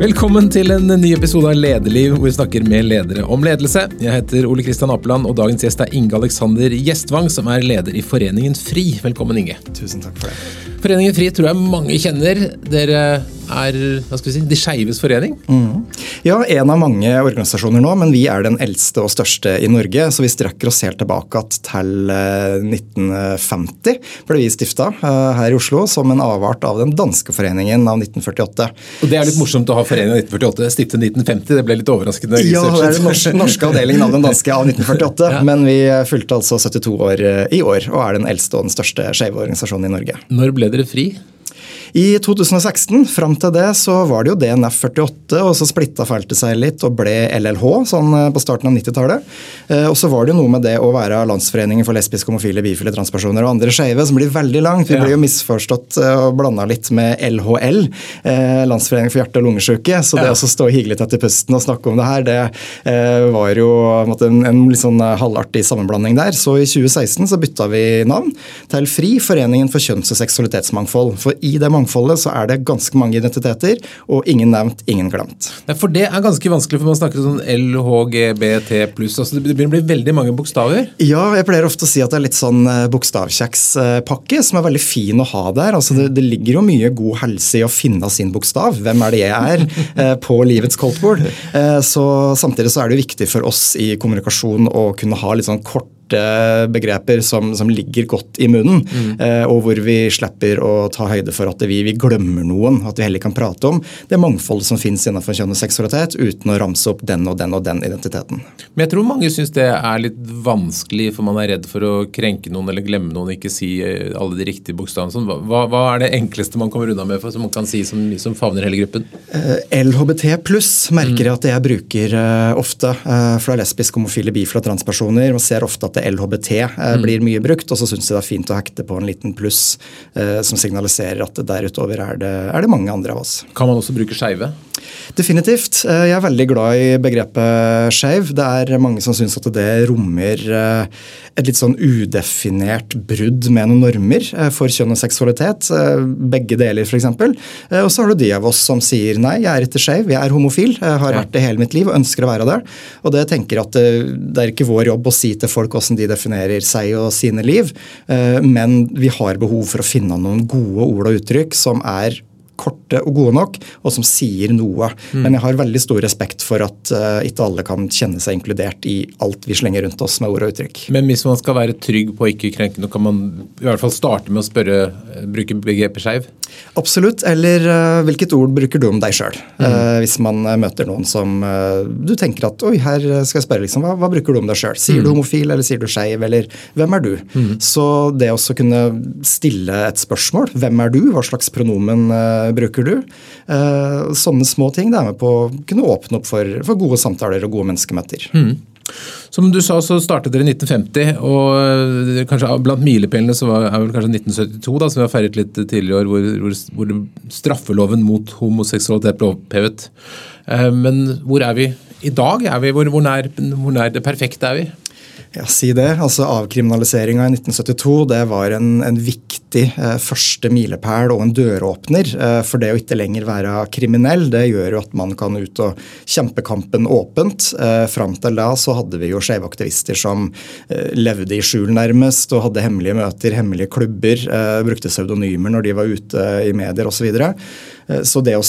Velkommen til en ny episode av Lederliv, hvor vi snakker med ledere om ledelse. Jeg heter Ole Kristian Apeland, og dagens gjest er Inge Alexander Gjestvang, som er leder i Foreningen FRI. Velkommen, Inge. Tusen takk for det. Foreningen FRI tror jeg mange kjenner. Dere er hva skal vi si, De skeives forening? Mm. Ja, en av mange organisasjoner nå, men vi er den eldste og største i Norge. Så vi strekker oss helt tilbake til 1950, eh, ble vi stifta eh, her i Oslo som en avart av den danske foreningen av 1948. Og Det er litt morsomt å ha foreningen av 1948, stiftet 1950. Det ble litt overraskende. Ja, det er den norske, norske avdelingen av den danske av 1948. ja. Men vi fylte altså 72 år eh, i år og er den eldste og den største skeive organisasjonen i Norge. Når ble dere fri? I 2016, fram til det, så var det jo DNF 48, og så splitta feltet seg litt og ble LLH sånn eh, på starten av 90-tallet. Eh, og så var det jo noe med det å være Landsforeningen for lesbiske, homofile, bifile, transpersoner og andre skeive som blir veldig langt. Vi ja. blir jo misforstått eh, og blanda litt med LHL, Landsforeningen for hjerte- og lungesjuke. Så det ja. å stå hyggelig tett i pusten og snakke om det her, det var jo en, en litt sånn halvartig sammenblanding der. Så i 2016 så bytta vi navn til FRI, Foreningen for kjønns- og seksualitetsmangfold. For i det mangfoldet så er det ganske mange identiteter, og ingen nevnt, ingen glemt. Nei, for det er ganske vanskelig, for man snakker sånn LHGBT pluss. Altså det begynner å bli veldig mange bokstaver? Ja, jeg pleier ofte å si at det er litt sånn eh, bokstavkjekspakke som er veldig fin å ha der. Altså det, det, ligger jo mye god helse i å finne sin bokstav. Hvem er det jeg er? Eh, på livets koldtbord. Eh, så samtidig så er det viktig for oss i kommunikasjon å kunne ha litt sånn kort korte begreper som, som ligger godt i munnen, mm. eh, og hvor vi slipper å ta høyde for at vi, vi, glemmer noen. At vi heller kan prate om det mangfoldet som finnes innenfor kjønn og seksualitet, uten å ramse opp den og den og den identiteten. Men jeg tror mange syns det er litt vanskelig, for man er redd for å krenke noen eller glemme noen, ikke si eh, alle de riktige bokstavene. Sånn. Hva, hva, er det enkleste man kommer unna med, for, som man kan si som, som favner hele gruppen? Eh, LHBT pluss merker jeg at jeg bruker ofte. For det er lesbisk, homofile, bifile og transpersoner. Man ser ofte at det LHBT eh, mm. blir mye brukt. Og så syns jeg det er fint å hekte på en liten pluss eh, som signaliserer at derutover er det, er det mange andre av oss. Kan man også bruke skeive? Definitivt. Eh, jeg er veldig glad i begrepet skeiv. Det er mange som syns at det rommer eh, et litt sånn udefinert brudd med noen normer eh, for kjønn og seksualitet. Begge deler, f.eks. Og så har du de av oss som sier nei, jeg er ikke skeiv, jeg er homofil. Jeg har vært det hele mitt liv og ønsker å være det. Og det tenker at det er ikke vår jobb å si til folk hvordan de definerer seg og sine liv, men vi har behov for å finne noen gode ord og uttrykk som er korte og gode nok, og som sier noe. Mm. Men jeg har veldig stor respekt for at uh, ikke alle kan kjenne seg inkludert i alt vi slenger rundt oss med ord og uttrykk. Men hvis man skal være trygg på å ikke krenke noe, kan man i hvert fall starte med å spørre, bruke begrepet skeiv? Absolutt. Eller uh, hvilket ord bruker du om deg sjøl? Mm. hvis man møter noen som du tenker at oi, her skal jeg spørre, liksom, hva, hva bruker du om deg sjøl? Sier mm. du homofil, eller sier du skeiv, eller hvem er du? Mm. Så det å kunne stille et spørsmål, hvem er du, hva slags pronomen bruker du? Eh, sånne små ting det er med på å kunne åpne opp for, for gode samtaler og gode menneskemøter. Mm. Som du sa, så startet dere i 1950, og eh, kanskje blant milepælene så var, er vel kanskje 1972, da, som vi har feiret litt tidligere i år, hvor, hvor, hvor, straffeloven mot homoseksualitet ble opphevet. Eh, men hvor er vi i dag? Er vi, hvor, hvor, nær, hvor nær det perfekte er vi? Ja, si det. Altså Avkriminaliseringa i 1972 det var en, en viktig eh, første milepæl og en døråpner. Eh, for det å ikke lenger være kriminell, det gjør jo at man kan ut og kjempe kampen åpent. Eh, fram til da så hadde vi jo skeive aktivister som eh, levde i skjul nærmest og hadde hemmelige møter, hemmelige klubber, eh, brukte pseudonymer når de var ute i medier osv. Eh, så det å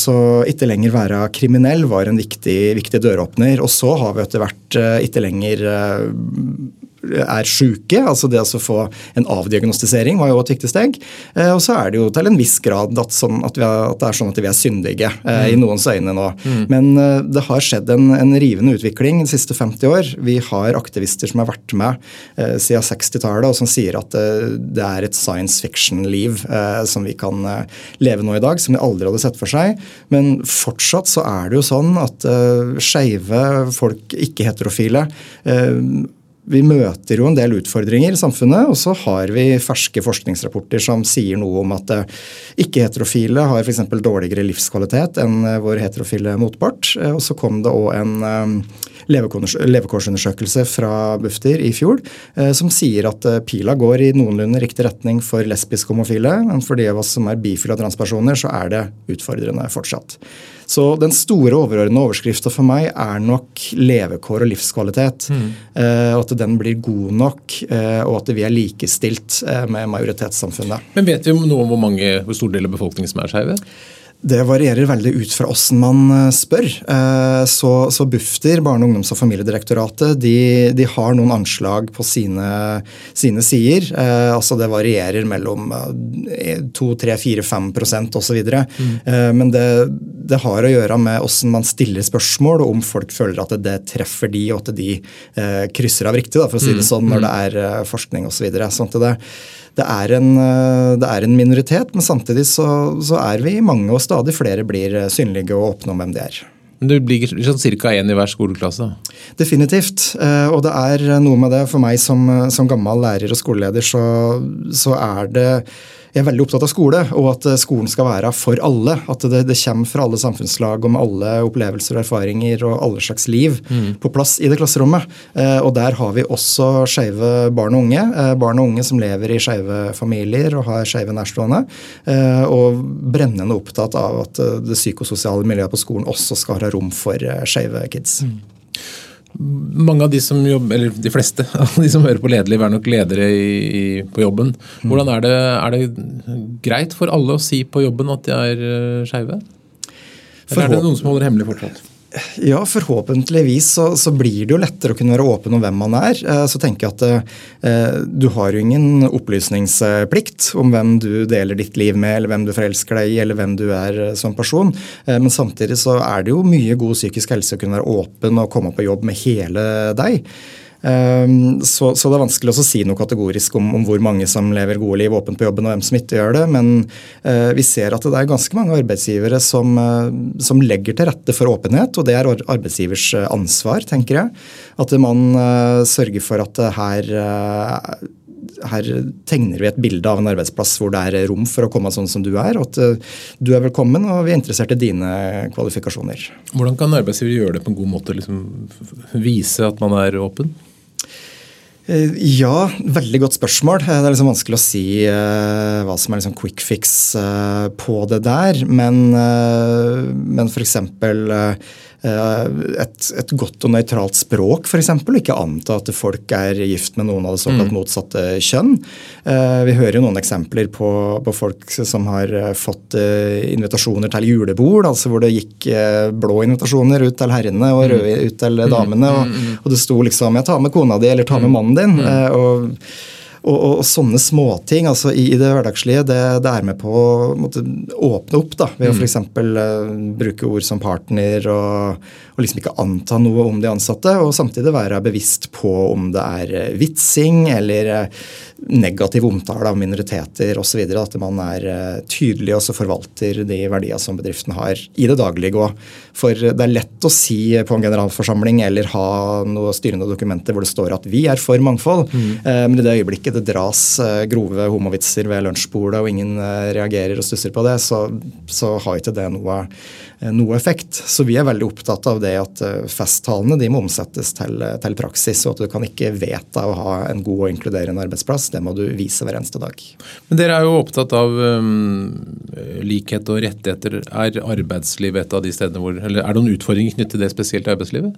ikke lenger være kriminell var en viktig, viktig døråpner. Og så har vi etter hvert eh, ikke lenger eh, er syke. altså Det å få en avdiagnostisering var jo et viktig steg. Og så er det jo til en viss grad at, sånn at, er, at det er sånn at vi er syndige mm. i noens øyne nå. Mm. Men det har skjedd en, en, rivende utvikling de siste 50 år. Vi har aktivister som har vært med eh, siden 60-tallet og som sier at eh, det er et science fiction-liv eh, som vi kan leve nå i dag, som vi aldri hadde sett for seg. Men fortsatt så er det jo sånn at skeive, folk ikke-heterofile vi møter jo en del utfordringer i samfunnet, og så har vi ferske forskningsrapporter som sier noe om at eh, ikke-heterofile har f.eks. dårligere livskvalitet enn vår heterofile motpart. Og så kom det òg en levekårsundersøkelse fra Bufdir i fjor som sier at pila går i noenlunde riktig retning for lesbiske homofile, men for de av oss som er bifile og transpersoner, så er det utfordrende fortsatt. Så den store overordnede overskrifta for meg er nok levekår og livskvalitet. Mm. Og at den blir god nok, uh, og at vi er likestilt uh, med majoritetssamfunnet. Men vet vi noe om hvor, mange, hvor stor del av befolkningen som er skeive? Det varierer veldig ut fra åssen man eh, spør. Eh, så, så Bufdir, Barne-, ungdoms- og familiedirektoratet, de, de, har noen anslag på sine, sine sider. Eh, altså Det varierer mellom 2-3-4-5% osv. Mm. Men det, det, har å gjøre med hvordan man stiller spørsmål, og om folk føler at det, treffer de, og at de krysser av riktig, da, for å si det mm. sånn, når mm. det er forskning osv. Så videre. sånn det det er, en, eh, det er en, minoritet, men samtidig så, så, er vi mange, og stadig flere blir eh, synlige og åpne om hvem de er. Men Det blir sånn ca. én i hver skoleklasse? Definitivt. Eh, og det er noe med det for meg som, som gammel lærer og skoleleder, så, så er det jeg er veldig opptatt av skole, og at eh, skolen skal være for alle. At det, det kommer fra alle samfunnslag og med alle opplevelser og erfaringer og alle slags liv mm. på plass i det klasserommet. Eh, og der har vi også skeive barn og unge. Eh, barn og unge som lever i skeive familier og har skeive nærstående. Og brennende opptatt av at det psykososiale miljøet på skolen også skal ha rom for skeive kids. Mm. Mange av de som jobber, eller de fleste av de som hører på Lederliv, er nok ledere i, på jobben. Hvordan er det, er det greit for alle å si på jobben at de er uh, skeive? Eller er det noen som holder hemmelig fortsatt? Ja, forhåpentligvis så, så, blir det jo lettere å kunne være åpen om hvem man er. Eh, så tenker jeg at eh, du har jo ingen opplysningsplikt om hvem du deler ditt liv med, eller hvem du forelsker deg i, eller hvem du er eh, som person. Eh, men samtidig så er det jo mye god psykisk helse å kunne være åpen og komme på jobb med hele deg. Ehm, så, så, det er vanskelig å si noe kategorisk om, om, hvor mange som lever gode liv åpent på jobben, og hvem som ikke gjør det. Men uh, vi ser at det er ganske mange arbeidsgivere som, uh, som, legger til rette for åpenhet, og det er arbeidsgivers eh, ansvar, tenker jeg. At man uh, sørger for at her her tegner vi et bilde av en arbeidsplass hvor det er rom for å komme sånn som du er. og At du er velkommen, og vi er interessert i dine kvalifikasjoner. Hvordan kan arbeidsgiver gjøre det på en god måte? Liksom vise at man er åpen? Eh, ja, veldig godt spørsmål. Det er liksom vanskelig å si uh, hva som er liksom quick fix uh, på det der. Men, uh, men f.eks. Uh, Eh, et, et, godt og nøytralt språk, f.eks. Ikke anta at folk er gift med noen av det såkalt mm. motsatte kjønn. Eh, vi hører jo noen eksempler på, på folk som har eh, fått invitasjoner til julebord, altså hvor det gikk blå invitasjoner ut til herrene og mm. røde ut til mm. damene. Og, og det sto liksom 'jeg tar med kona di eller ta med mannen din. og og, og, og, sånne småting altså i, i det hverdagslige, det, det, er med på å måtte, åpne opp. da, Ved å f.eks. Uh, bruke ord som partner og, og liksom ikke anta noe om de ansatte, og samtidig være bevisst på om det er eh, vitsing eller eh, negativ omtale av minoriteter osv. At man er eh, tydelig og så forvalter de verdiene som bedriften har i det daglige. Og For det er lett å si på en generalforsamling eller ha noe styrende dokumenter hvor det står at vi er for mangfold, mm. men i det øyeblikket det dras grove homovitser ved lunsjbordet og ingen reagerer og stusser på det, så, så har ikke det noe noe effekt. Så vi er veldig opptatt av det at eh, festtalene de må omsettes til, eh, til, praksis, og at du kan ikke vedta å ha en god og inkluderende arbeidsplass. Det må du vise hver eneste dag. Men Dere er jo opptatt av um, likhet og rettigheter. Er arbeidsliv et av de stedene hvor, eller er det noen utfordringer knyttet til det spesielt i arbeidslivet?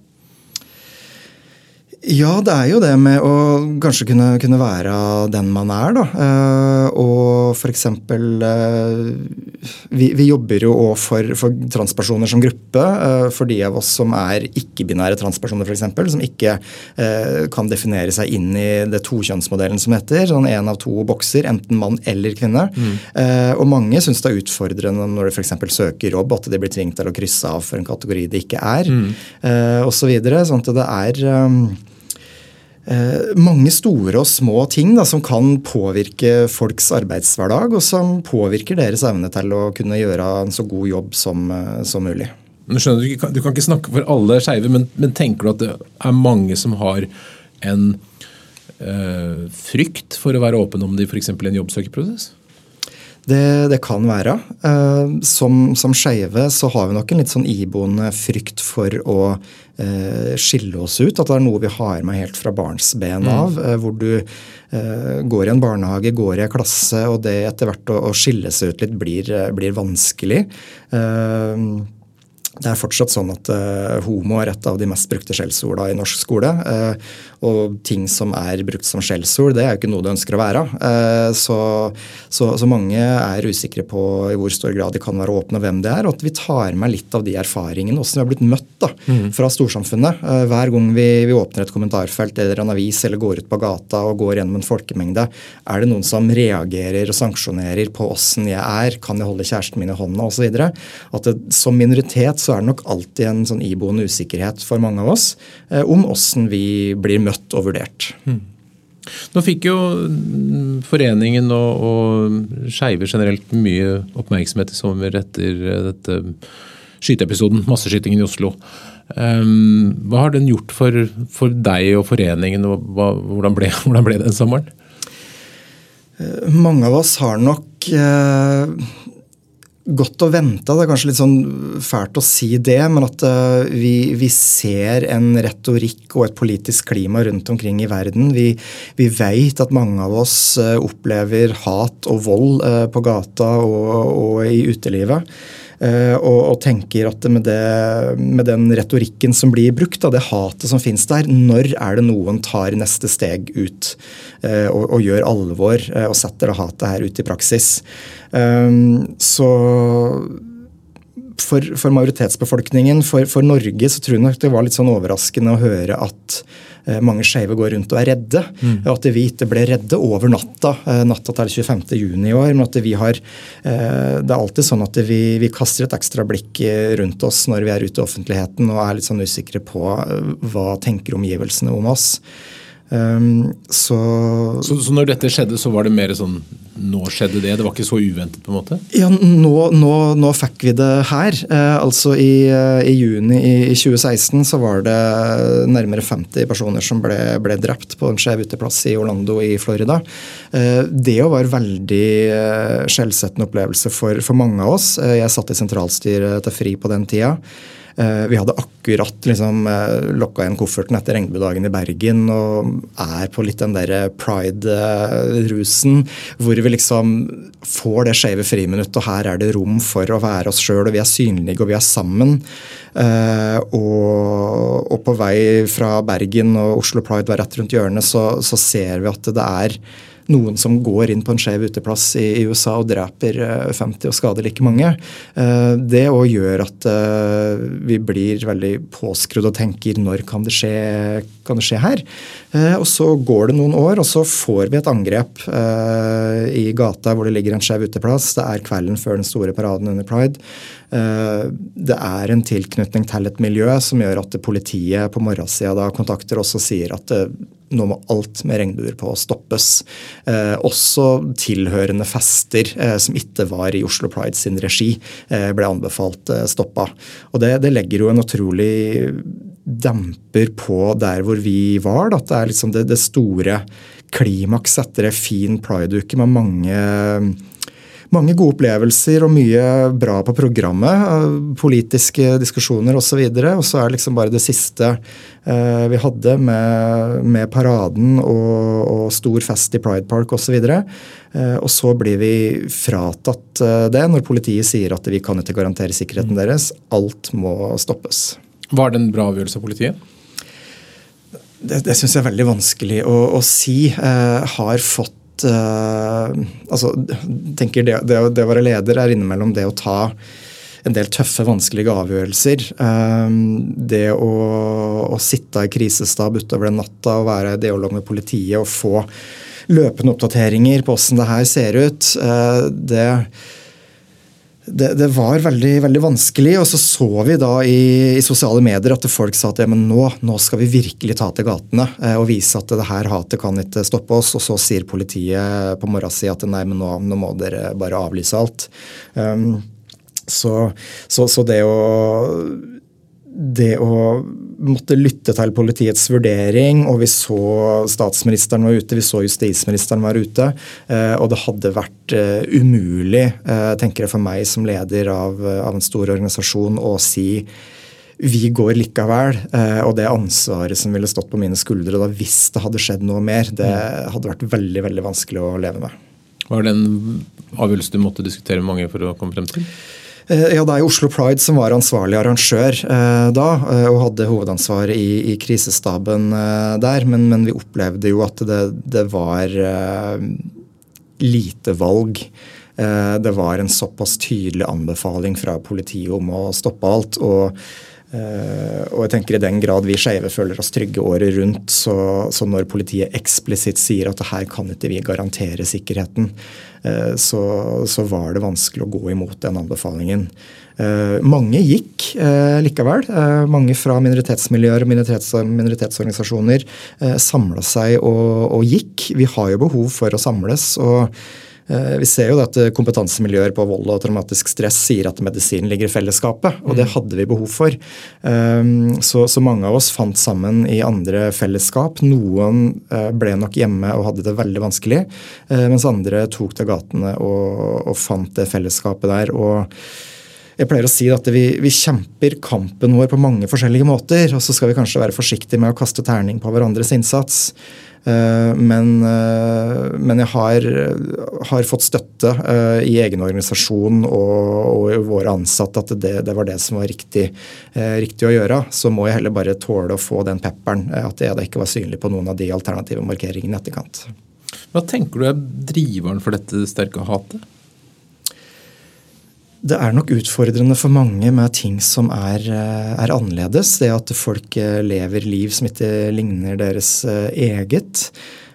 Ja, det er jo det med å kanskje kunne, kunne være den man er, da. Uh, og f.eks. Eh, vi, vi jobber jo òg for, for, transpersoner som gruppe. Uh, for de av oss som er ikke-binære transpersoner, f.eks. Som ikke uh, kan definere seg inn i det tokjønnsmodellen som heter. Sånn én av to bokser, enten mann eller kvinne. Mm. og mange syns det er utfordrende når de f.eks. søker jobb, at de blir tvunget til å krysse av for en kategori de ikke er, mm. uh, osv. Så sånn at det er Eh, mange store og små ting da, som kan påvirke folks arbeidshverdag, og som påvirker deres evne til å kunne gjøre en så god jobb som, eh, som mulig. Du, skjønner, du, kan, du kan ikke snakke for alle skeive, men, men, tenker du at det er mange som har en øh, frykt for å være åpen om det i f.eks. en jobbsøkerprosess? Det, det, kan være. Uh, som som skeive så har vi nok en litt sånn iboende frykt for å uh, skille oss ut. At det er noe vi har med helt fra barnsben mm. av. Uh, hvor du går i en barnehage, går i en klasse, og det etter hvert å, å skille seg ut litt blir, blir vanskelig. Det er fortsatt sånn at uh, homo er et av de mest brukte skjellsorda i norsk skole. Uh, og ting som er brukt som skjellsord, det er jo ikke noe du ønsker å være. Uh, så, så, så, mange er usikre på i hvor stor grad de kan være åpne, og hvem det er. Og at vi tar med litt av de erfaringene, åssen vi har blitt møtt da, mm. fra storsamfunnet. hver gang vi, vi, åpner et kommentarfelt eller en avis eller går ut på gata og går gjennom en folkemengde, er det noen som reagerer og sanksjonerer på åssen jeg er, kan jeg holde kjæresten min i hånda osv. At det, som minoritet så er det nok alltid en sånn iboende usikkerhet for mange av oss eh, om åssen vi blir møtt og vurdert. Hmm. Nå fikk jo foreningen og, og skeive generelt mye oppmerksomhet i sommer etter eh, dette skyteepisoden, masseskytingen i Oslo. Um, hva har den gjort for, for deg og foreningen, og hva, hvordan, ble, hvordan, ble, den sommeren? Eh, mange av oss har nok eh, godt å vente. Det er kanskje litt sånn fælt å si det, men at uh, vi, vi, ser en retorikk og et politisk klima rundt omkring i verden. Vi, vi vet at mange av oss uh, opplever hat og vold uh, på gata og, og i utelivet. Og, og, tenker at med, det, med, den retorikken som blir brukt, da, det hatet som finnes der, når er det noen tar neste steg ut og, og gjør alvor og setter det hatet her ut i praksis? Så for, for majoritetsbefolkningen, for, for, Norge, så tror jeg nok det var litt sånn overraskende å høre at eh, mange skeive går rundt og er redde. Mm. At vi ikke ble redde over natta, eh, natta til 25. juni i år. Men at vi har eh, Det er alltid sånn at vi, vi, kaster et ekstra blikk rundt oss når vi er ute i offentligheten og er litt sånn usikre på hva tenker omgivelsene om oss. Um, så, så, så, når dette skjedde, så var det mer sånn Nå skjedde det? Det var ikke så uventet? på en måte? Ja, nå, nå, nå fikk vi det her. Uh, altså i, uh, i juni i, i, 2016 så var det nærmere 50 personer som ble, ble drept på en skjev uteplass i Orlando i Florida. Uh, det var en veldig skjellsettende opplevelse for, for mange av oss. Jeg satt i sentralstyret til FRI på den tida. Eh, vi hadde akkurat liksom, eh, lokka igjen kofferten etter regnbuedagen i Bergen og er på litt den der pride-rusen hvor vi liksom får det skeive friminuttet, og her er det rom for å være oss sjøl, og vi er synlige og vi er sammen. Uh, og, og, på vei fra Bergen og Oslo Pride var rett rundt hjørnet, så, så ser vi at det er noen som går inn på en skjev uteplass i, USA og dreper 50 eh, og skader like mange. Uh, det òg gjør at uh, vi blir veldig påskrudd og tenker når kan det skje, kan det skje her? Uh, og så går det noen år, og så får vi et angrep i gata hvor det ligger en skjev uteplass. Det er kvelden før den store paraden under pride. Det er en tilknytning til et miljø som gjør at politiet på morgensida da kontakter oss og sier at nå må alt med regnbuer på stoppes. Eh, også tilhørende fester eh, som ikke var i Oslo Pride sin regi, eh, ble anbefalt eh, stoppa. Og det, det, legger jo en utrolig demper på der hvor vi var. Da. Det er liksom det, det store klimaks etter ei en fin prideuke med mange mange gode opplevelser og mye bra på programmet. Politiske diskusjoner osv. Og, så og så er det liksom bare det siste eh, vi hadde med, med paraden og, og, stor fest i Pride Park osv. Og, eh, og så blir vi fratatt eh, det når politiet sier at vi kan ikke garantere sikkerheten mm. deres. Alt må stoppes. Var det en bra avgjørelse av politiet? Det, det syns jeg er veldig vanskelig å, å si. Eh, har fått eh, altså, tenker det, det, det, å være leder er innimellom det å ta en del tøffe, vanskelige avgjørelser. Eh, det å, å, sitte i krisestab utover den natta og være i dialog med politiet og få løpende oppdateringer på hvordan det her ser ut, uh, det det, det, var veldig, veldig, vanskelig. Og så så vi da i, i sosiale medier at folk sa at ja, men nå, nå, skal vi virkelig ta til gatene eh, og vise at det her hatet kan ikke stoppe oss. Og så sier politiet på morgensida at nei, men nå, nå, må dere bare avlyse alt. Um, så, så, så, det å det å måtte lytte til politiets vurdering, og vi så statsministeren var ute, vi så justisministeren var ute, eh, og det hadde vært eh, umulig, eh, tenker jeg for meg som leder av, av en stor organisasjon, å si vi går likevel, og det ansvaret som ville stått på mine skuldre da hvis det hadde skjedd noe mer, det mm. hadde vært veldig veldig vanskelig å leve med. Var det en avgjørelse du måtte diskutere med mange for å komme frem til? Ja, Det er jo Oslo Pride som var ansvarlig arrangør eh, da, og hadde hovedansvaret i, i krisestaben eh, der. Men, men, vi opplevde jo at det, det var eh, lite valg. det var en såpass tydelig anbefaling fra politiet om å stoppe alt. og og jeg tenker I den grad vi skeive føler oss trygge året rundt, så, så, når politiet eksplisitt sier at her kan ikke vi garantere sikkerheten, uh, så, så, var det vanskelig å gå imot den anbefalingen. Uh, mange gikk likevel. mange fra minoritetsmiljøer og minoritets, minoritetsorganisasjoner samla seg og, og, gikk. Vi har jo behov for å samles. og Eh, vi ser jo at kompetansemiljøer på vold og traumatisk stress sier at medisinen ligger i fellesskapet, og det mm. hadde vi behov for. Ehm, så, så mange av oss fant sammen i andre fellesskap. Noen eh, ble nok hjemme og hadde det veldig vanskelig, eh, mens andre tok til gatene og, og fant det fellesskapet der. og jeg pleier å si at vi, vi, kjemper kampen vår på mange forskjellige måter. Og så skal vi kanskje være forsiktige med å kaste terning på hverandres innsats. Eh, men, eh, men jeg har, har, fått støtte eh, i egen organisasjon og, og våre ansatte at det, det, var det som var riktig, riktig, å gjøre. Så må jeg heller bare tåle å få den pepperen. At jeg ikke var synlig på noen av de alternative markeringene i etterkant. Hva tenker du er driveren for dette sterke hatet? Det er nok utfordrende for mange med ting som er, eh, er, annerledes. Det at folk eh, lever liv som ikke ligner deres eh, eget.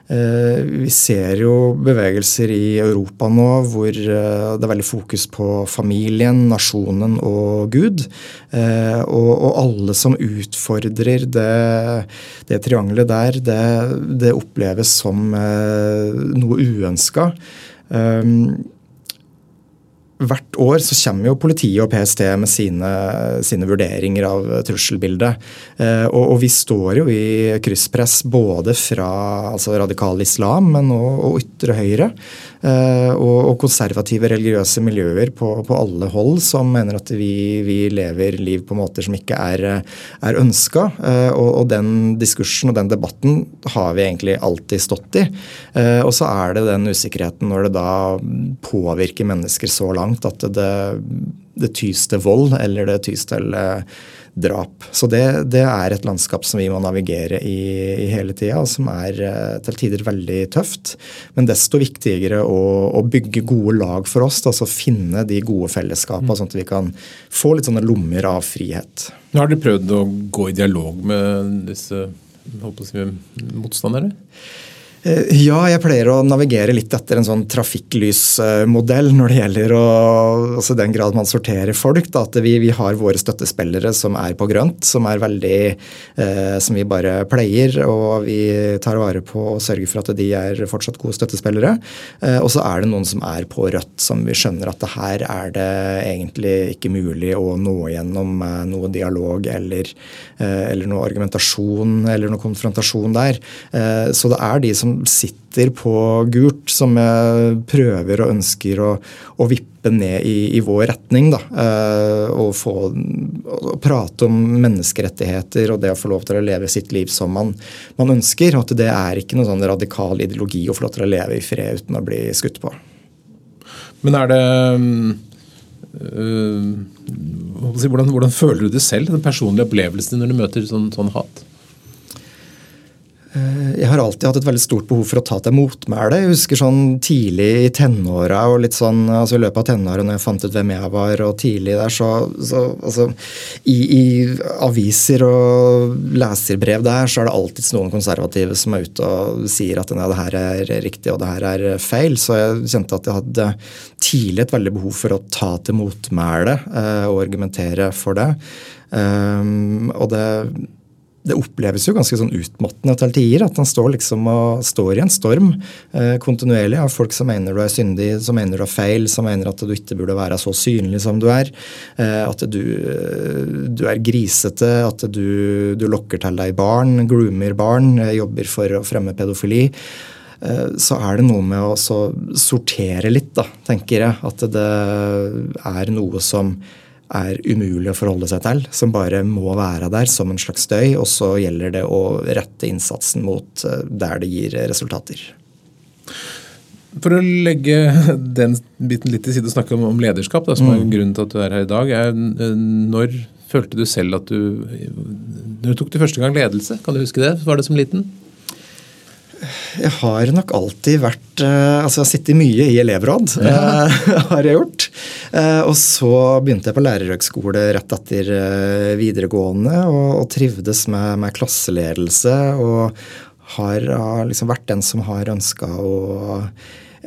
Vi ser jo bevegelser i Europa nå hvor det er veldig fokus på familien, nasjonen og Gud. Og, alle som utfordrer det, det triangelet der, det, det, oppleves som noe uønska hvert år så kommer jo politiet og PST med sine, sine vurderinger av trusselbildet. Eh, og, og, vi står jo i krysspress både fra altså radikal islam, men òg ytre høyre. Eh, og, konservative religiøse miljøer på, på, alle hold som mener at vi, vi, lever liv på måter som ikke er, er ønska. Eh, og, og, den diskursen og den debatten har vi egentlig alltid stått i. Eh, og så er det den usikkerheten når det da påvirker mennesker så langt at det, det tys til vold eller det tys til eh, drap. Så det, det, er et landskap som vi må navigere i, i hele tida, og som er eh, til tider veldig tøft. Men desto viktigere å, å bygge gode lag for oss, altså finne de gode fellesskapene, mm. sånn at vi kan få litt sånne lommer av frihet. Nå har dere prøvd å gå i dialog med disse si, motstandere? Eh, ja, jeg pleier å navigere litt etter en sånn trafikklysmodell når det gjelder å, altså den grad man sorterer folk. Da, at vi, vi, har våre støttespillere som er på grønt, som er veldig eh, Som vi bare pleier. Og vi tar vare på og sørger for at de er fortsatt gode støttespillere. Eh, og så er det noen som er på rødt, som vi skjønner at det her er det egentlig ikke mulig å nå gjennom med noe dialog eller, eh, eller noe argumentasjon eller noe konfrontasjon der. Eh, så det er de som som sitter på gult, som jeg prøver og ønsker å, å vippe ned i, i, vår retning. Eh, og få og prate om menneskerettigheter og det å få lov til å leve sitt liv som man, man ønsker. At det er ikke noen sånn radikal ideologi å få lov til å leve i fred uten å bli skutt på. Men er det øh, hvordan, hvordan, føler du det selv, den personlige opplevelsen din når du møter sånn, sånn hat? Eh, jeg har alltid hatt et veldig stort behov for å ta til motmæle. Jeg husker sånn tidlig i tenåra og litt sånn, altså i løpet av tenåra når jeg fant ut hvem jeg var, og tidlig der, så, så altså, i, i, aviser og leserbrev der, så er det alltids noen konservative som er ute og sier at det her er riktig og det her er feil. Så jeg kjente at jeg hadde tidlig et veldig behov for å ta til motmæle eh, og argumentere for det. Um, og det det oppleves jo ganske sånn utmattende til tider. At han står liksom og står i en storm eh, kontinuerlig av folk som mener du er syndig, som mener du er feil, som mener at du ikke burde være så synlig som du er. Eh, at du, du, er grisete, at du, du, lokker til deg barn, groomer barn, eh, jobber for å fremme pedofili. Eh, så er det noe med å sortere litt, da, tenker jeg. At det er noe som er umulig å forholde seg til, som bare må være der som en slags støy. Og så gjelder det å rette innsatsen mot eh, der det gir resultater. For å legge den biten litt til side og snakke om, om lederskap, da, som er Mm. grunnen til at du er her i dag. Er, eh, når følte du selv at du Når du tok du første gang ledelse, kan du huske det? Var det som liten? Jeg har nok alltid vært eh, Altså, jeg har sittet mye i elevråd, eh, har jeg gjort. Eh, og så begynte jeg på lærerhøgskole rett etter videregående og, og trivdes med, med klasseledelse. Og har, har liksom vært den som har ønska å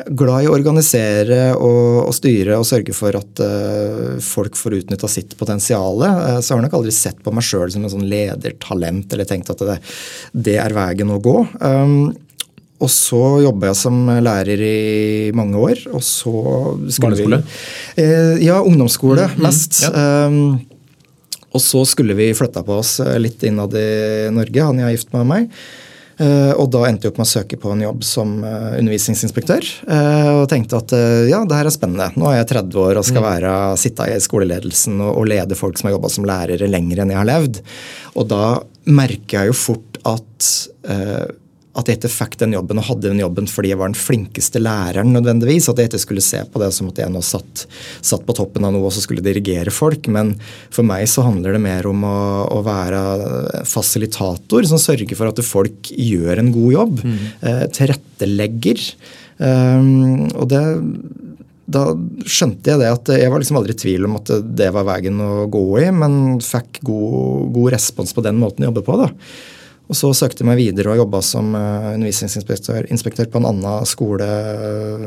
Glad i å organisere og, og styre og sørge for at uh, folk får utnytta sitt potensial. Uh, så har jeg nok aldri sett på meg sjøl som en sånn ledertalent eller tenkt at det, det er veien å gå. Um, og så jobba jeg som lærer i mange år. og så Barneskole? vi- Barneskole? Eh, ja, ungdomsskole mest. ja. Um, og så skulle vi flytta på oss eh, litt innad i Norge, han jeg er gift med meg. Eh, og da endte jeg opp med å søke på en jobb som eh, undervisningsinspektør. eh, og tenkte at eh, ja, det her er spennende. Nå er jeg 30 år og skal være, sitte i skoleledelsen og, lede folk som har jobba som lærere lenger enn jeg har levd. Og da merker jeg jo fort at eh, at jeg ikke fikk den jobben og hadde den jobben fordi jeg var den flinkeste læreren nødvendigvis. At jeg ikke skulle se på det som at jeg nå satt, satt på toppen av noe og så skulle dirigere folk. Men for meg så handler det mer om å, å være fasilitator som sørger for at folk gjør en god jobb. Eh, tilrettelegger. Um, og det da skjønte jeg det at jeg var liksom aldri i tvil om at det var veien å gå i, men fikk god, god respons på den måten å jobbe på. da. Og så søkte jeg meg videre og jobba som eh, undervisningsinspektør inspektør på en annen skole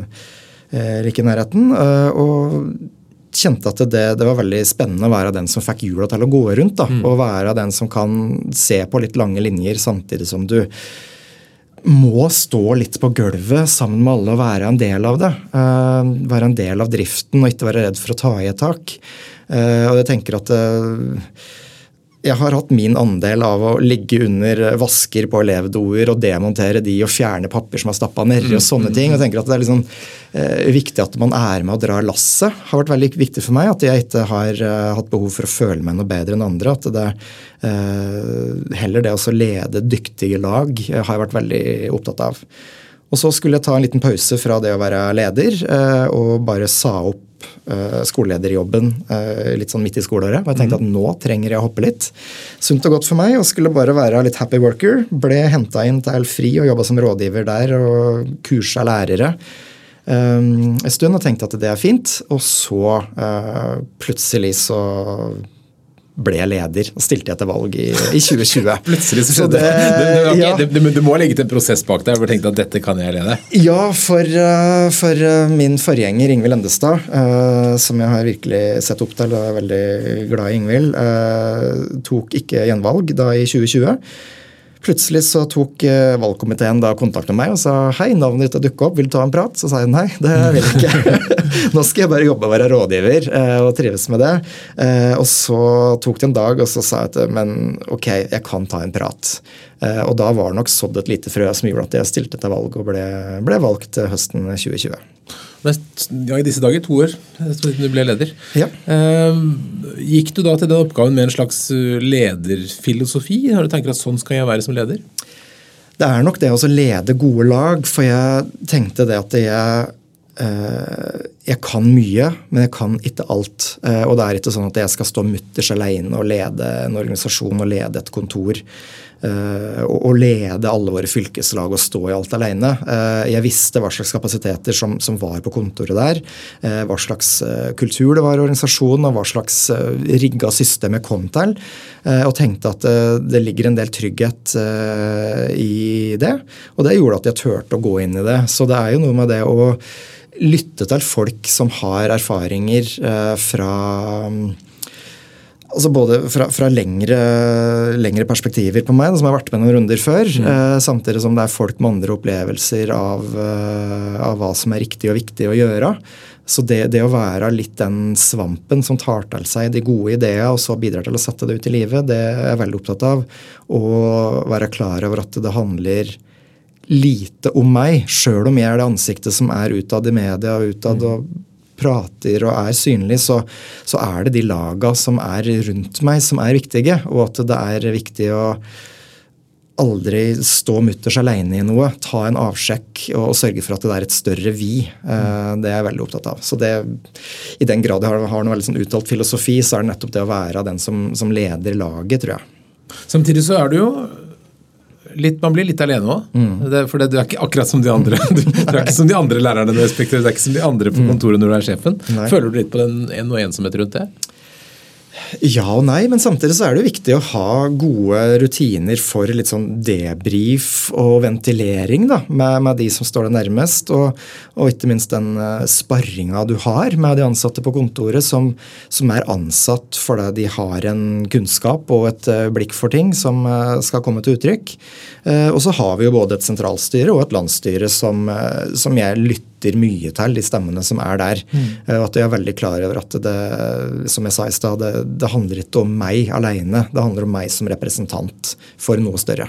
eh, like i nærheten. eh, og kjente at det, det var veldig spennende å være den som fikk hjula til å gå rundt. da, Og være den som kan se på litt lange linjer samtidig som du må stå litt på gulvet sammen med alle og være en del av det. Uh, være en del av driften og ikke være redd for å ta i et tak. Uh, og jeg tenker at eh, jeg har hatt min andel av å ligge under vasker på elevdoer og demontere de og fjerne papir som er stappa nedi og sånne ting. og tenker at Det er liksom, eh, viktig at man er med og drar lasset. har vært veldig viktig for meg at jeg ikke har eh, hatt behov for å føle meg noe bedre enn andre. at det eh, Heller det å lede dyktige lag eh, har jeg vært veldig opptatt av. Og så skulle jeg ta en liten pause fra det å være leder eh, og bare sa opp eh, skolelederjobben eh, litt sånn midt i skoleåret. Og jeg tenkte at nå trenger jeg å hoppe litt. Sunt og godt for meg og skulle bare være litt happy worker. Ble henta inn til FRI og jobba som rådgiver der og kursa lærere. Um, en stund og tenkte at det er fint, og så uh, plutselig så ble jeg leder og stilte jeg til valg i, i 2020. Plutselig så skjedde det. det- Du, du, ja. du, du, du må legge til en prosess bak hvor du tenkte at dette kan jeg lede. Ja, for, eh, for eh, min forgjenger Ingvild Endestad, eh, som jeg har virkelig sett opp til og er veldig glad i Ingvild, tok ikke gjenvalg da i 2020. Plutselig så tok eh, valgkomiteen da kontakt med meg og sa hei, navnet ditt har dukket opp, vil du ta en prat? Så sa jeg nei, det vil jeg ikke. Nå skal jeg bare jobbe og være rådgiver eh, og trives med det. Eh, og så tok det en dag, og så sa jeg at men ok, jeg kan ta en prat. Og da var det nok sådd et lite frø som gjorde at jeg stilte til valg og ble, ble valgt høsten 2020. Men ja, I disse dager, to år siden du ble leder. Ja. Eh, gikk du da til den oppgaven med en slags eh, lederfilosofi? Har du tenkt at sånn skal jeg være som leder? Det er nok det å lede gode lag, for jeg tenkte det at jeg eh, jeg kan mye, men jeg kan ikke alt. Eh, og det er ikke sånn at jeg skal stå mutters alene og lede en organisasjon og lede et kontor. Eh, og, og lede alle våre fylkeslag og stå i alt alene. Eh, jeg visste hva slags kapasiteter som, som var på kontoret der. eh, hva slags eh, kultur det var i organisasjonen, og hva slags rigga system jeg kom til. eh, og tenkte at eh, det ligger en del trygghet eh, i det. Og det gjorde at jeg turte å gå inn i det. Så det er jo noe med det å lytte til folk som har erfaringer eh, fra Altså både fra, fra lengre, lengre perspektiver på meg, som har vært med noen runder før. Eh, samtidig som det er folk med andre opplevelser av, eh, av hva som er riktig og viktig å gjøre. Så det, det å være litt den svampen som tar til seg de gode ideene, og så bidrar til å sette det ut i livet, det er jeg veldig opptatt av. Og være klar over at det handler lite om meg, sjøl om jeg er det ansiktet som er utad i media og utad og prater og er synlig, så, så er det de laga som er rundt meg, som er viktige. Og at det er viktig å aldri stå mutters alene i noe. Ta en avsjekk og, og sørge for at det er et større vi. Uh, det er jeg veldig opptatt av. Så det, I den grad jeg har, har noe veldig sånn uttalt filosofi, så er det nettopp det å være den som, som leder laget, tror jeg. Samtidig så er du jo litt, man blir litt alene òg. Mm. For det, du er ikke akkurat som de andre du, du er ikke som de andre lærerne du respekterer. Du er ikke som de andre på kontoret når du er sjefen. Nei. Føler du litt på den en og ensomhet rundt det? Ja og nei, men samtidig så er det viktig å ha gode rutiner for litt sånn debrief og ventilering da, med, med de som står deg nærmest. Og, og, ikke minst den uh, sparringa du har med de ansatte på kontoret, som, som er ansatt fordi de har en kunnskap og et uh, blikk for ting som uh, skal komme til uttrykk. og så har vi jo både et sentralstyre og et landsstyre som, som jeg lytter lytter mye til de stemmene som er der. Mm. Og at jeg er veldig klar over at det som jeg sa i sted, det, det handler ikke om meg alene. Det handler om meg som representant for noe større.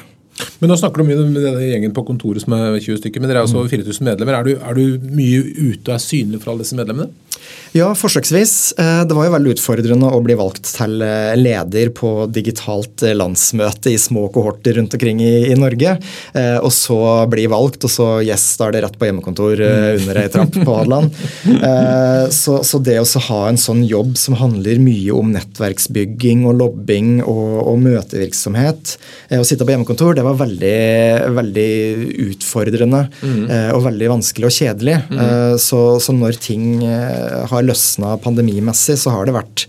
Men Nå snakker du mye med denne gjengen på kontoret som er 20 stykker, men dere er altså over 4000 medlemmer. Er du, er du mye ute og er synlig for alle disse medlemmene? Ja, forsøksvis. Eh, det var jo veldig utfordrende å bli valgt til eh, leder på digitalt eh, landsmøte i små kohorter rundt omkring i, i Norge. Og så bli valgt, og så yes, da er det rett på hjemmekontor under ei trapp på Hadeland. Så, så, det å ha en sånn jobb som handler mye om nettverksbygging og lobbing og, og møtevirksomhet, å sitte på hjemmekontor, det var veldig, veldig utfordrende mm. og veldig vanskelig og kjedelig. Mm. Så, så når ting har løsna pandemimessig, så har det vært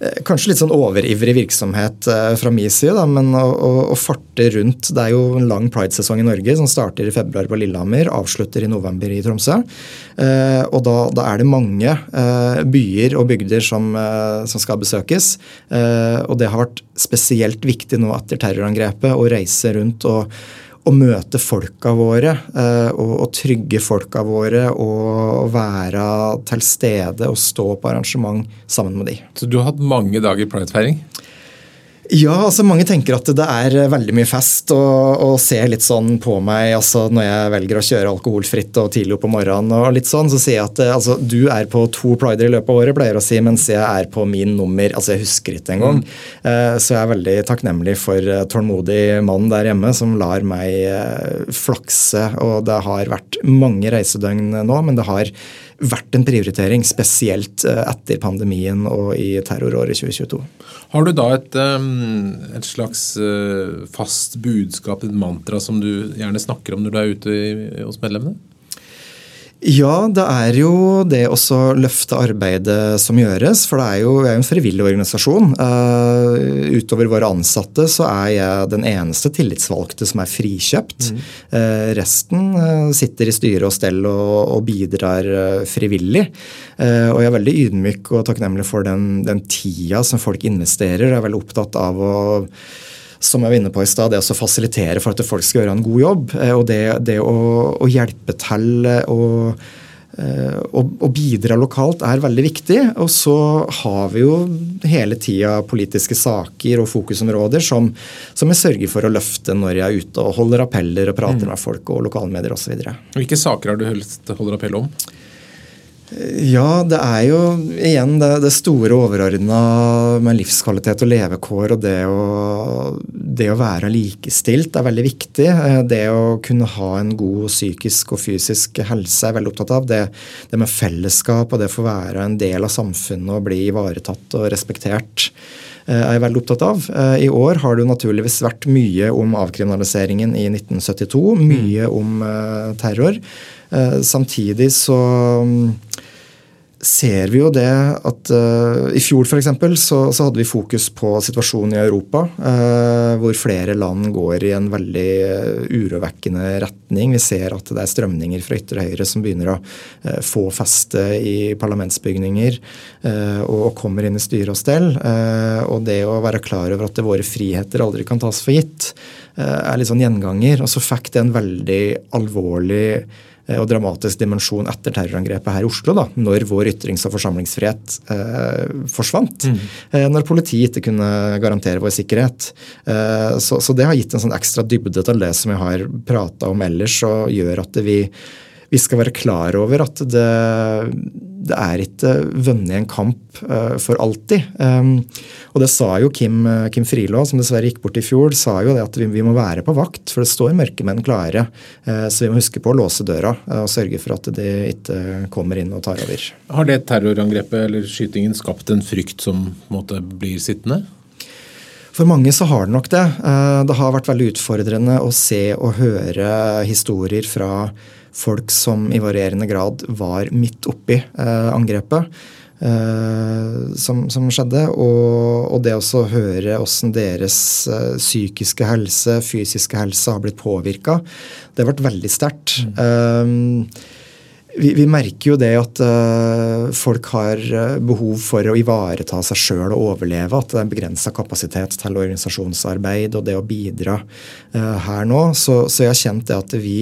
eh, Kanskje litt sånn overivrig virksomhet eh, fra min side, da, men å, å, å, farte rundt Det er jo en lang pridesesong i Norge som starter i februar på Lillehammer, avslutter i november i Tromsø. Eh, og da, da, er det mange eh, byer og bygder som, eh, som skal besøkes. Eh, og det har vært spesielt viktig nå etter terrorangrepet å reise rundt og å møte folka våre eh, og, og, trygge folka våre og være til stede og stå på arrangement sammen med de. Så du har hatt mange dager pridefeiring? Ja, altså mange tenker at det er veldig mye fest, og, og ser litt sånn på meg altså når jeg velger å kjøre alkoholfritt og tidlig opp om morgenen. og litt sånn, Så sier jeg at altså, du er på to prider i løpet av året, pleier å si, mens jeg er på min nummer. altså Jeg husker ikke engang. Mm. Uh, så jeg er veldig takknemlig for tålmodig mann der hjemme som lar meg flakse. Og det har vært mange reisedøgn nå, men det har vært en prioritering, spesielt eh, etter pandemien og i terroråret 2022. Har du da et, et slags eh, fast budskap, et mantra, som du gjerne snakker om når du er ute hos medlemmene? Ja, det er jo det å løfte arbeidet som gjøres. For det er jo, vi er jo en frivillig organisasjon. Uh, utover våre ansatte så er jeg den eneste tillitsvalgte som er frikjøpt. Mm. Uh, resten uh, sitter i styre og stell og, og bidrar frivillig. og jeg er veldig ydmyk og takknemlig for den, den tida som folk investerer. Jeg er veldig opptatt av å som jeg var inne på i stad, det å fasilitere for at folk skal gjøre en god jobb. Eh, og det, det å, å, hjelpe til og å, å bidra lokalt er veldig viktig. Og så har vi jo hele tida politiske saker og fokusområder som, som jeg sørger for å løfte når jeg er ute og holder appeller og prater mm. med folk og lokalmedier osv. Hvilke saker har du helst holder appell om? Ja, det er jo igjen det, det store overordna med livskvalitet og levekår og det å, det å, være likestilt er veldig viktig. Eh, det å kunne ha en god psykisk og fysisk helse er veldig opptatt av. Det, det med fellesskap og det å få være en del av samfunnet og bli ivaretatt og respektert eh, er jeg veldig opptatt av. Eh, I år har det jo naturligvis vært mye om avkriminaliseringen i 1972. Mye om terror. Samtidig så ser vi jo det at uh, I fjor eksempel, så, så hadde vi fokus på situasjonen i Europa. Uh, hvor flere land går i en veldig uh, urovekkende retning. Vi ser at det er strømninger fra ytre høyre som begynner å uh, få feste i parlamentsbygninger og, og, kommer inn i styre og stell. og det å være klar over at våre friheter aldri kan tas for gitt, er litt sånn gjenganger. Og så fikk det en veldig alvorlig Eh, og dramatisk dimensjon etter terrorangrepet her i Oslo, da, når vår ytrings- og forsamlingsfrihet eh, forsvant. Mm. Eh, når politiet ikke kunne garantere vår sikkerhet. Eh, så, så, det har gitt en sånn ekstra dybde til det som jeg har prata om ellers, og gjør at vi, vi skal være klar over at det, det er ikke vunnet en kamp uh, for alltid. Um, og det sa jo Kim, Kim Frilå, som dessverre gikk bort i fjor, sa jo det at vi, vi må være på vakt, for det står mørkemenn klare. Uh, så vi må huske på å låse døra og sørge for at de ikke kommer inn og tar over. Har det terrorangrepet eller skytingen skapt en frykt som måte, blir sittende? For mange så har det nok det. Det har vært veldig utfordrende å se og høre historier fra folk som i varierende grad var midt oppi eh, angrepet. Eh, som, som, skjedde. Og, og det å høre hvordan deres eh, psykiske helse, fysiske helse har blitt påvirka, det har vært veldig sterkt. Mm. Vi, vi, merker jo det at uh, folk har behov for å ivareta seg sjøl og overleve. At det er begrensa kapasitet til organisasjonsarbeid og det å bidra uh, her nå. Så, så, jeg har kjent det at vi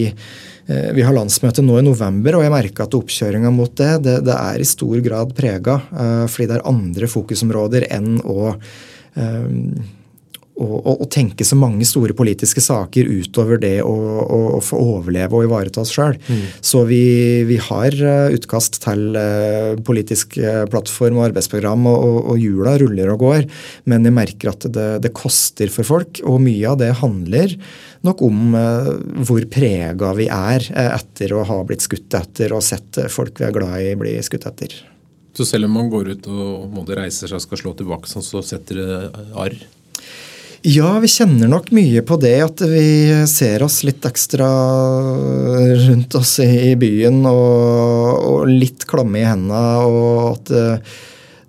vi har landsmøte nå i november, og jeg merker at oppkjøringa mot det, det, det, er i stor grad prega. Uh, fordi det er andre fokusområder enn å um, å, tenke så mange store politiske saker utover det å, å, å få overleve og ivareta oss sjøl. Mm. Så vi, vi, har utkast til uh, politisk plattform og arbeidsprogram, og, og, og hjula ruller og går. Men jeg merker at det, det koster for folk, og mye av det handler nok om eh, hvor prega vi er eh, etter å ha blitt skutt etter og sett eh, folk vi er glad i bli skutt etter. Så selv om man går ut og måtte reise seg og skal slå tilbake, sånn, så setter det arr? Ja, vi kjenner nok mye på det at vi ser oss litt ekstra rundt oss i byen og, og litt klamme i hendene. og at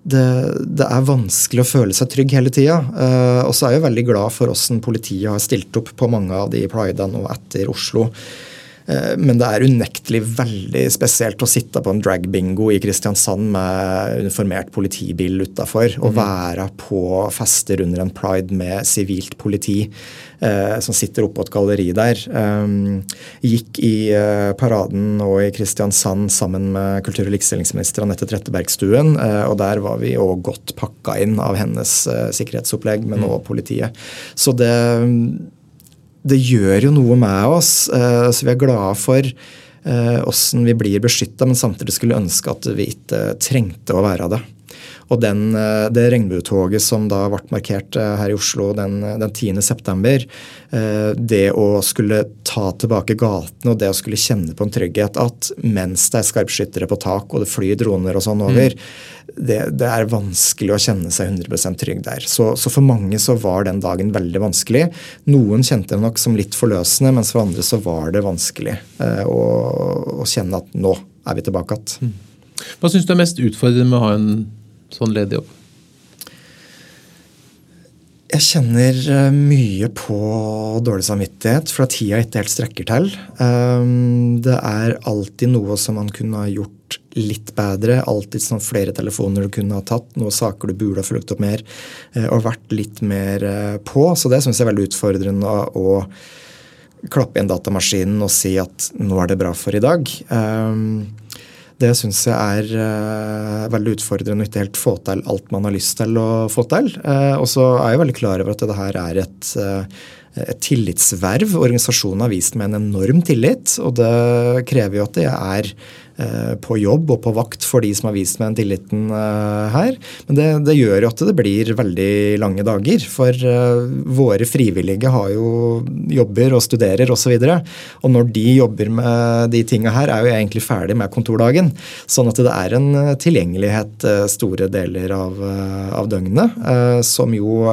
det, det, er vanskelig å føle seg trygg hele tida. Uh, og så er jeg veldig glad for åssen politiet har stilt opp på mange av de pridene nå etter Oslo. Uh, men det er unektelig veldig spesielt å sitte på en dragbingo i Kristiansand med uniformert politibil utafor, og mm. være på fester under en pride med sivilt politi eh, som sitter oppå et galleri der. Um, gikk i eh, paraden og i Kristiansand sammen med kultur- og likestillingsminister Anette Trettebergstuen. Eh, og der var vi òg godt pakka inn av hennes eh, sikkerhetsopplegg, men òg mm. politiet. Så det, det gjør jo noe med oss, eh, så vi er glade for åssen vi blir beskytta, men samtidig skulle ønske at vi ikke trengte å være det. Og den, eh, det regnbuetoget som da ble markert eh, her i Oslo den, den 10.9., eh, det å skulle ta tilbake gatene og det å skulle kjenne på en trygghet at mens det er skarpskyttere på tak og det flyr droner og sånn mm. over, mm. det, det, er vanskelig å kjenne seg 100% trygg der. Så, så, for mange så var den dagen veldig vanskelig. Noen kjente det nok som litt forløsende, mens for andre så var det vanskelig eh, å, å, kjenne at nå er vi tilbake igjen. Mm. Hva syns du er mest utfordrende med å ha en sånn ledig jobb? Jeg kjenner eh, mye på dårlig samvittighet, for at tida ikke helt strekker til. Ehm, det er alltid noe som man kunne ha gjort litt bedre. Alltid sånn flere telefoner du kunne ha tatt, noen saker du burde ha fulgt opp mer eh, og vært litt mer eh, på. Så det syns jeg er veldig utfordrende å klappe inn datamaskinen og si at nå er det bra for i dag. Um, det syns jeg er uh, veldig utfordrende å ikke helt få til alt man har lyst til å få til. Uh, og så er jeg veldig klar over at det her er et, uh, et tillitsverv. Organisasjonen har vist meg en enorm tillit, og det krever jo at jeg er på jobb og på vakt for de som har vist meg den tilliten eh, her. Men det, det, gjør jo at det blir veldig lange dager. For eh, våre frivillige har jo jobber og studerer osv. Og, så og når de jobber med de tinga her, er jo jeg egentlig ferdig med kontordagen. Sånn at det er en tilgjengelighet store deler av, av døgnet som jo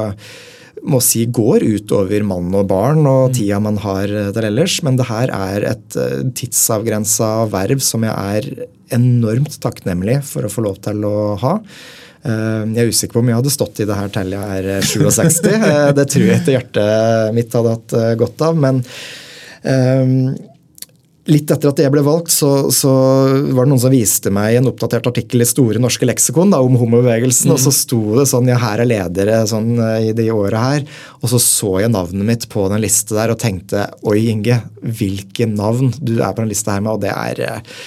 må si går utover mann og barn og mm. tida man har der ellers. Men det her er et uh, tidsavgrensa verv som jeg er enormt takknemlig for å få lov til å ha. Uh, jeg er usikker på om jeg hadde stått i det her til jeg er 67. uh, det tror jeg etter hjertet mitt hadde hatt godt av. Men Litt etter at jeg ble valgt, så, så, var det noen som viste meg en oppdatert artikkel i Store norske leksikon da, om homobevegelsen. Mm. Og så sto det sånn ja, her er ledere sånn, i de åra her. Og så så jeg navnet mitt på den liste der og tenkte oi, Inge, hvilke navn du er på den lista her med, og det er eh,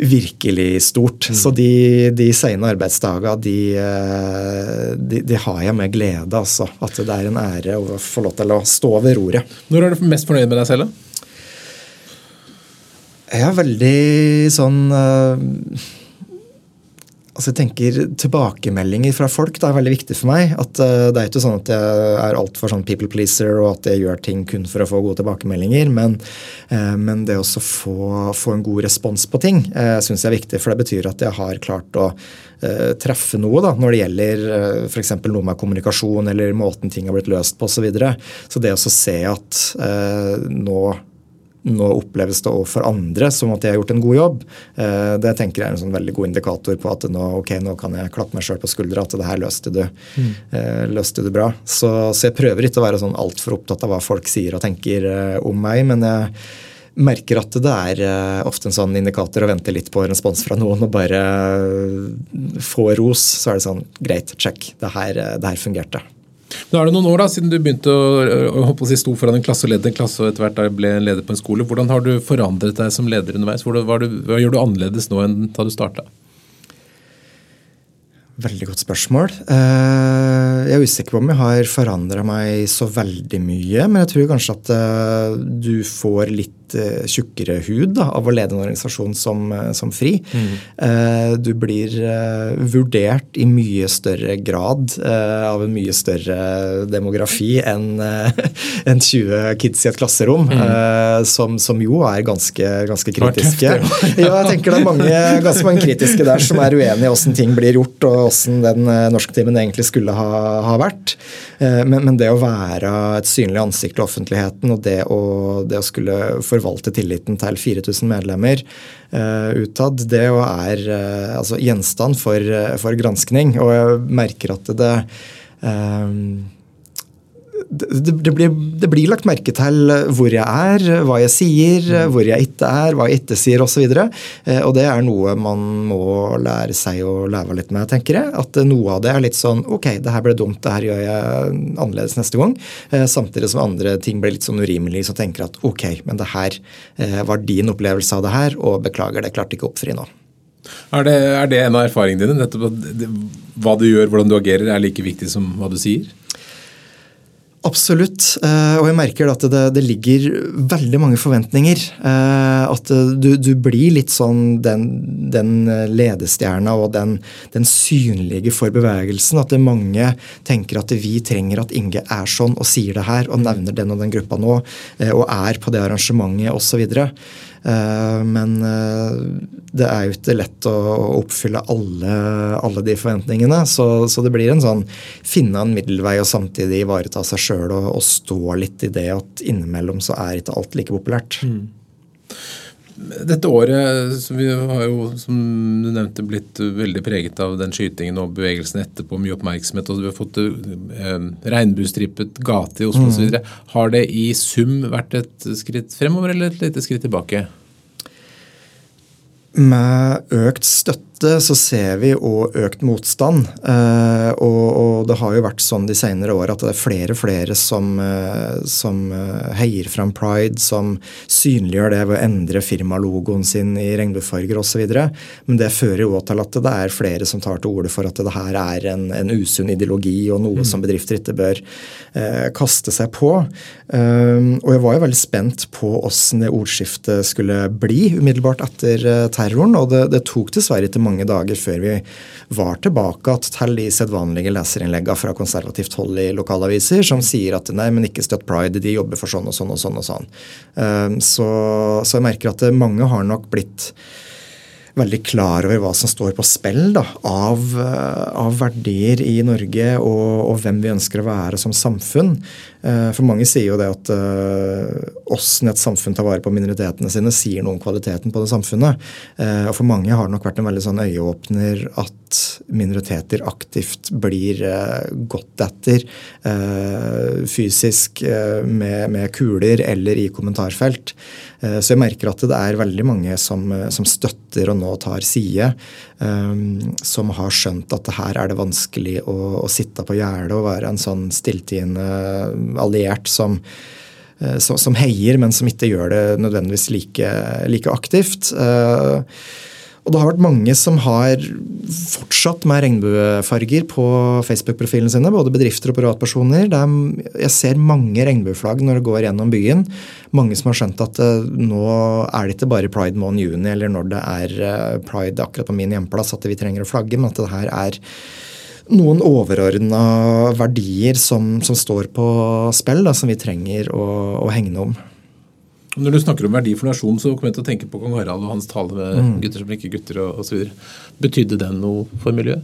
virkelig stort. Mm. Så de, de sene arbeidsdager, de, eh, de, de, har jeg med glede, altså. At det er en ære å få lov til å stå ved roret. Når er du mest fornøyd med deg selv, da? Jeg er veldig sånn uh, Altså jeg tenker Tilbakemeldinger fra folk det er veldig viktig for meg. at uh, Det er ikke sånn at jeg er altfor sånn people pleaser og at jeg gjør ting kun for å få gode tilbakemeldinger. Men, uh, men det å få, få, en god respons på ting uh, syns jeg er viktig. For det betyr at jeg har klart å uh, treffe noe da, når det gjelder uh, f.eks. noe med kommunikasjon eller måten ting har blitt løst på osv. Så, videre. så det å se at nå nå oppleves det for andre som at jeg har gjort en god jobb. Eh, det tenker jeg er en sånn veldig god indikator på at nå, okay, nå kan jeg klappe meg sjøl på skuldra at det her løste du, mm. løste du bra. Så, så, jeg prøver ikke å være sånn altfor opptatt av hva folk sier og tenker eh, om meg, men jeg merker at det er ofte en sånn indikator å vente litt på respons fra noen og bare få ros. Så er det sånn greit, check. Det her, det her fungerte. Nå er det noen år da, siden du begynte å, å, si, sto foran en klasse og ledde en klasse og etter hvert ble leder på en skole. Hvordan har du forandret deg som leder underveis? Hva, du, hva gjør du annerledes nå enn da du starta? Veldig godt spørsmål. Eh, jeg er usikker på om jeg har forandra meg så veldig mye. Men jeg tror kanskje at eh, du får litt Eh, tjukkere hud da, av å lede en organisasjon som, eh, som FRI. Mm. Eh, du blir vurdert i mye større grad av en mye større demografi enn en 20 kids i et klasserom, mm. som, som, jo er ganske, ganske kritiske. ja, jeg tenker det er mange, ganske mange kritiske der som er uenige i åssen ting blir gjort, og åssen den norsktimen egentlig skulle ha, ha vært. Men, men, det å være et synlig ansikt til offentligheten og det å, det å skulle for forvalte tilliten til 4000 medlemmer uh, utad, det er uh, altså gjenstand for, uh, for, granskning. Og jeg merker at det uh, det, det, blir, det, blir, lagt merke til hvor jeg er, hva jeg sier, mm. hvor jeg ikke er, hva jeg ikke sier osv. Og, så og det er noe man må lære seg å leve litt med, tenker jeg. At noe av det er litt sånn ok, det her ble dumt, det her gjør jeg annerledes neste gang. Samtidig som andre ting blir litt sånn urimelig, så tenker jeg at ok, men det her var din opplevelse av det her, og beklager, det klarte ikke å oppfri nå. Er det, er det en av erfaringene dine? Dette, at hva du gjør, hvordan du agerer, er like viktig som hva du sier? Absolutt. Eh, og jeg merker at det, det ligger veldig mange forventninger. Eh, at du, du blir litt sånn den, den ledestjerna og den, den, synlige for bevegelsen. At mange tenker at vi trenger at Inge er sånn og sier det her og nevner den og den gruppa nå eh, og er på det arrangementet osv. Eh, men eh, det er jo ikke lett å oppfylle alle, alle de forventningene. Så, så, det blir en sånn finne en middelvei og samtidig ivareta seg sjøl og, og, stå litt i det at innimellom så er ikke alt like populært. Mm. Dette året så vi har jo, som du nevnte, blitt veldig preget av den skytingen og bevegelsen etterpå. Mye oppmerksomhet. og Vi har fått eh, regnbuestripet gate i Oslo mm. osv. Har det i sum vært et skritt fremover eller et lite skritt tilbake? Med økt støtte så ser vi òg økt motstand. Eh, og, og, det har jo vært sånn de senere år at det er flere og flere som, eh, som eh, heier fram pride, som synliggjør det ved å endre firmalogoen sin i regnbuefarger osv. Men det fører jo òg til at det er flere som tar til orde for at det her er en, en usunn ideologi og noe mm. som bedrifter ikke bør eh, kaste seg på. Um, og jeg var jo veldig spent på åssen det ordskiftet skulle bli umiddelbart etter terroren, og det, det tok dessverre ikke mange mange dager før vi var tilbake til de sedvanlige leserinnleggene fra konservativt hold i lokalaviser som sier at nei, men ikke støtt pride, de jobber for sånn og sånn og sånn. og sånn. Ehm, så, så jeg merker at mange har nok blitt veldig klar over hva som står på spill da, av, eh, av verdier i Norge og, og, hvem vi ønsker å være som samfunn. Eh, for mange sier jo det at åssen uh, et samfunn tar vare på minoritetene sine, sier noe om kvaliteten på det samfunnet. Uh, og for mange har det nok vært en veldig sånn øyeåpner at minoriteter aktivt blir gått etter fysisk med, med, kuler eller i kommentarfelt. så jeg merker at det er veldig mange som, som støtter og nå tar side, som har skjønt at her er det vanskelig å, å sitte på gjerdet og være en sånn stilltiende alliert som, eh, som, som, heier, men som ikke gjør det nødvendigvis like, like aktivt. Eh, Og det har vært mange som har fortsatt med regnbuefarger på Facebook-profilene sine. Både bedrifter og privatpersoner. Er, jeg ser mange regnbueflagg når det går gjennom byen. Mange som har skjønt at uh, nå er det ikke bare pride måned juni eller når det er pride akkurat på min hjemplass at vi trenger å flagge, men at det her er noen overordna verdier som, som, står på spill, da, som vi trenger å, å hegne om. Når du snakker om verdi for nasjonen, så kommer jeg til å tenke på kong Harald og hans tale med mm. gutter som ikke gutter osv. Betydde den noe for miljøet?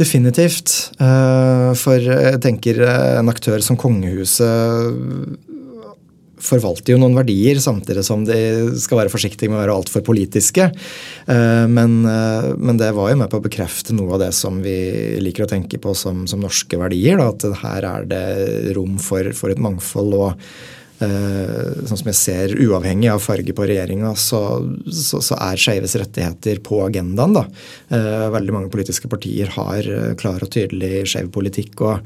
Definitivt. Eh, for jeg tenker en aktør som kongehuset forvalter jo noen verdier, samtidig som de skal være forsiktige med å være altfor politiske. Eh, men, eh, men, det var jo med på å bekrefte noe av det som vi liker å tenke på som, som norske verdier. Da, at her er det rom for, for et mangfold. og Eh, sånn som jeg ser, uavhengig av farge på regjeringa, så, så, så, er skeives rettigheter på agendaen. da. Veldig mange politiske partier har klar og tydelig skeiv politikk. og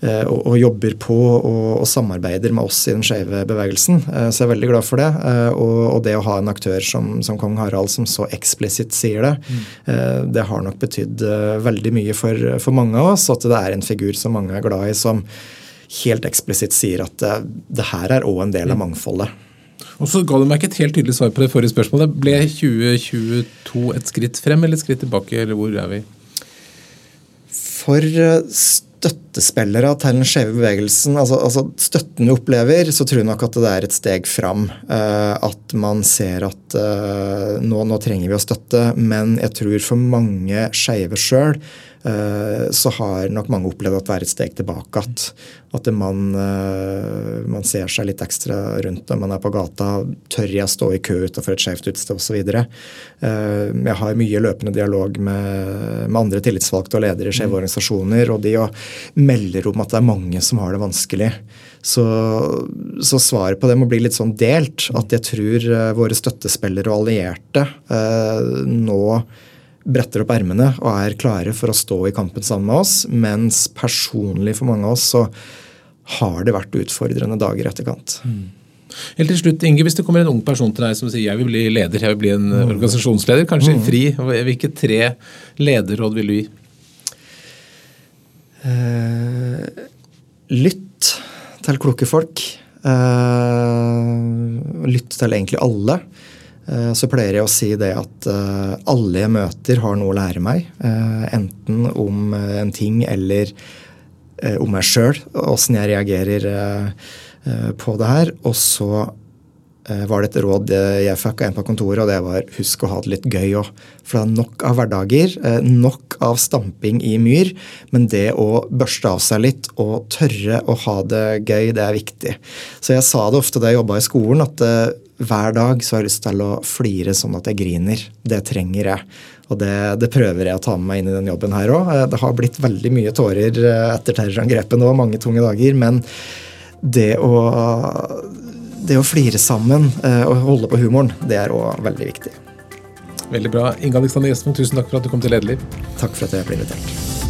og, og, jobber på og, og, samarbeider med oss i den skeive bevegelsen. Så jeg er veldig glad for det. Og, og det å ha en aktør som, som, kong Harald som så eksplisitt sier det, mm. det har nok betydd veldig mye for, for mange av oss. At det er en figur som mange er glad i, som, helt eksplisitt sier at det, det her er òg en del av mm. mangfoldet. Og så ga du meg ikke et helt tydelig svar på det forrige spørsmålet. Ble 2022 et skritt frem eller et skritt tilbake, eller hvor er vi? For eh, støttespillere til den skjeve bevegelsen, altså, altså, støtten vi opplever, så tror jeg nok at det er et steg fram. Uh, at man ser at uh, nå, nå, trenger vi å støtte, men jeg tror for mange skeive sjøl så har nok mange opplevd at det er et steg tilbake at, At man, eh, man, ser seg litt ekstra rundt når man er på gata. Tør jeg stå i kø utenfor et skjevt utested osv. Eh, jeg har mye løpende dialog med, med andre tillitsvalgte og ledere i skeive mm. organisasjoner, og de melder om at det er mange som har det vanskelig. Så, så, svaret på det må bli litt sånn delt. At jeg tror våre støttespillere og allierte eh, nå bretter opp ermene og er klare for å stå i kampen sammen med oss. Mens personlig for mange av oss så har det vært utfordrende dager i etterkant. Mm. Helt til slutt, Inge, Hvis det kommer en ung person til deg som sier jeg vil bli leder, jeg vil bli en mm. organisasjonsleder, kanskje mm. fri, hvilke tre lederråd vil du gi? Eh, lytt til kloke folk. Eh, lytt til egentlig alle. Eh, så pleier jeg å si det at eh, alle jeg møter, har noe å lære meg. Eh, enten om en ting eller om meg sjøl, åssen jeg reagerer på det her. Og så var det et råd jeg fikk av en på kontoret, og det var husk å ha det litt gøy òg. For det er nok av hverdager, nok av stamping i myr. Men det å børste av seg litt og tørre å ha det gøy, det er viktig. Så jeg sa det ofte da jeg jobba i skolen, at hver dag så har jeg lyst til å flire sånn at jeg griner. Det trenger jeg. Og det, det prøver jeg å ta med meg inn i den jobben her òg. Eh, det har blitt veldig mye tårer eh, etter terrorangrepet nå, mange tunge dager. Men det å, det å flire sammen eh, og holde på humoren, det er òg veldig viktig. Veldig bra. Inge Alexander Gjesmund, tusen takk for at du kom til Lederliv. Takk for at jeg ble invitert.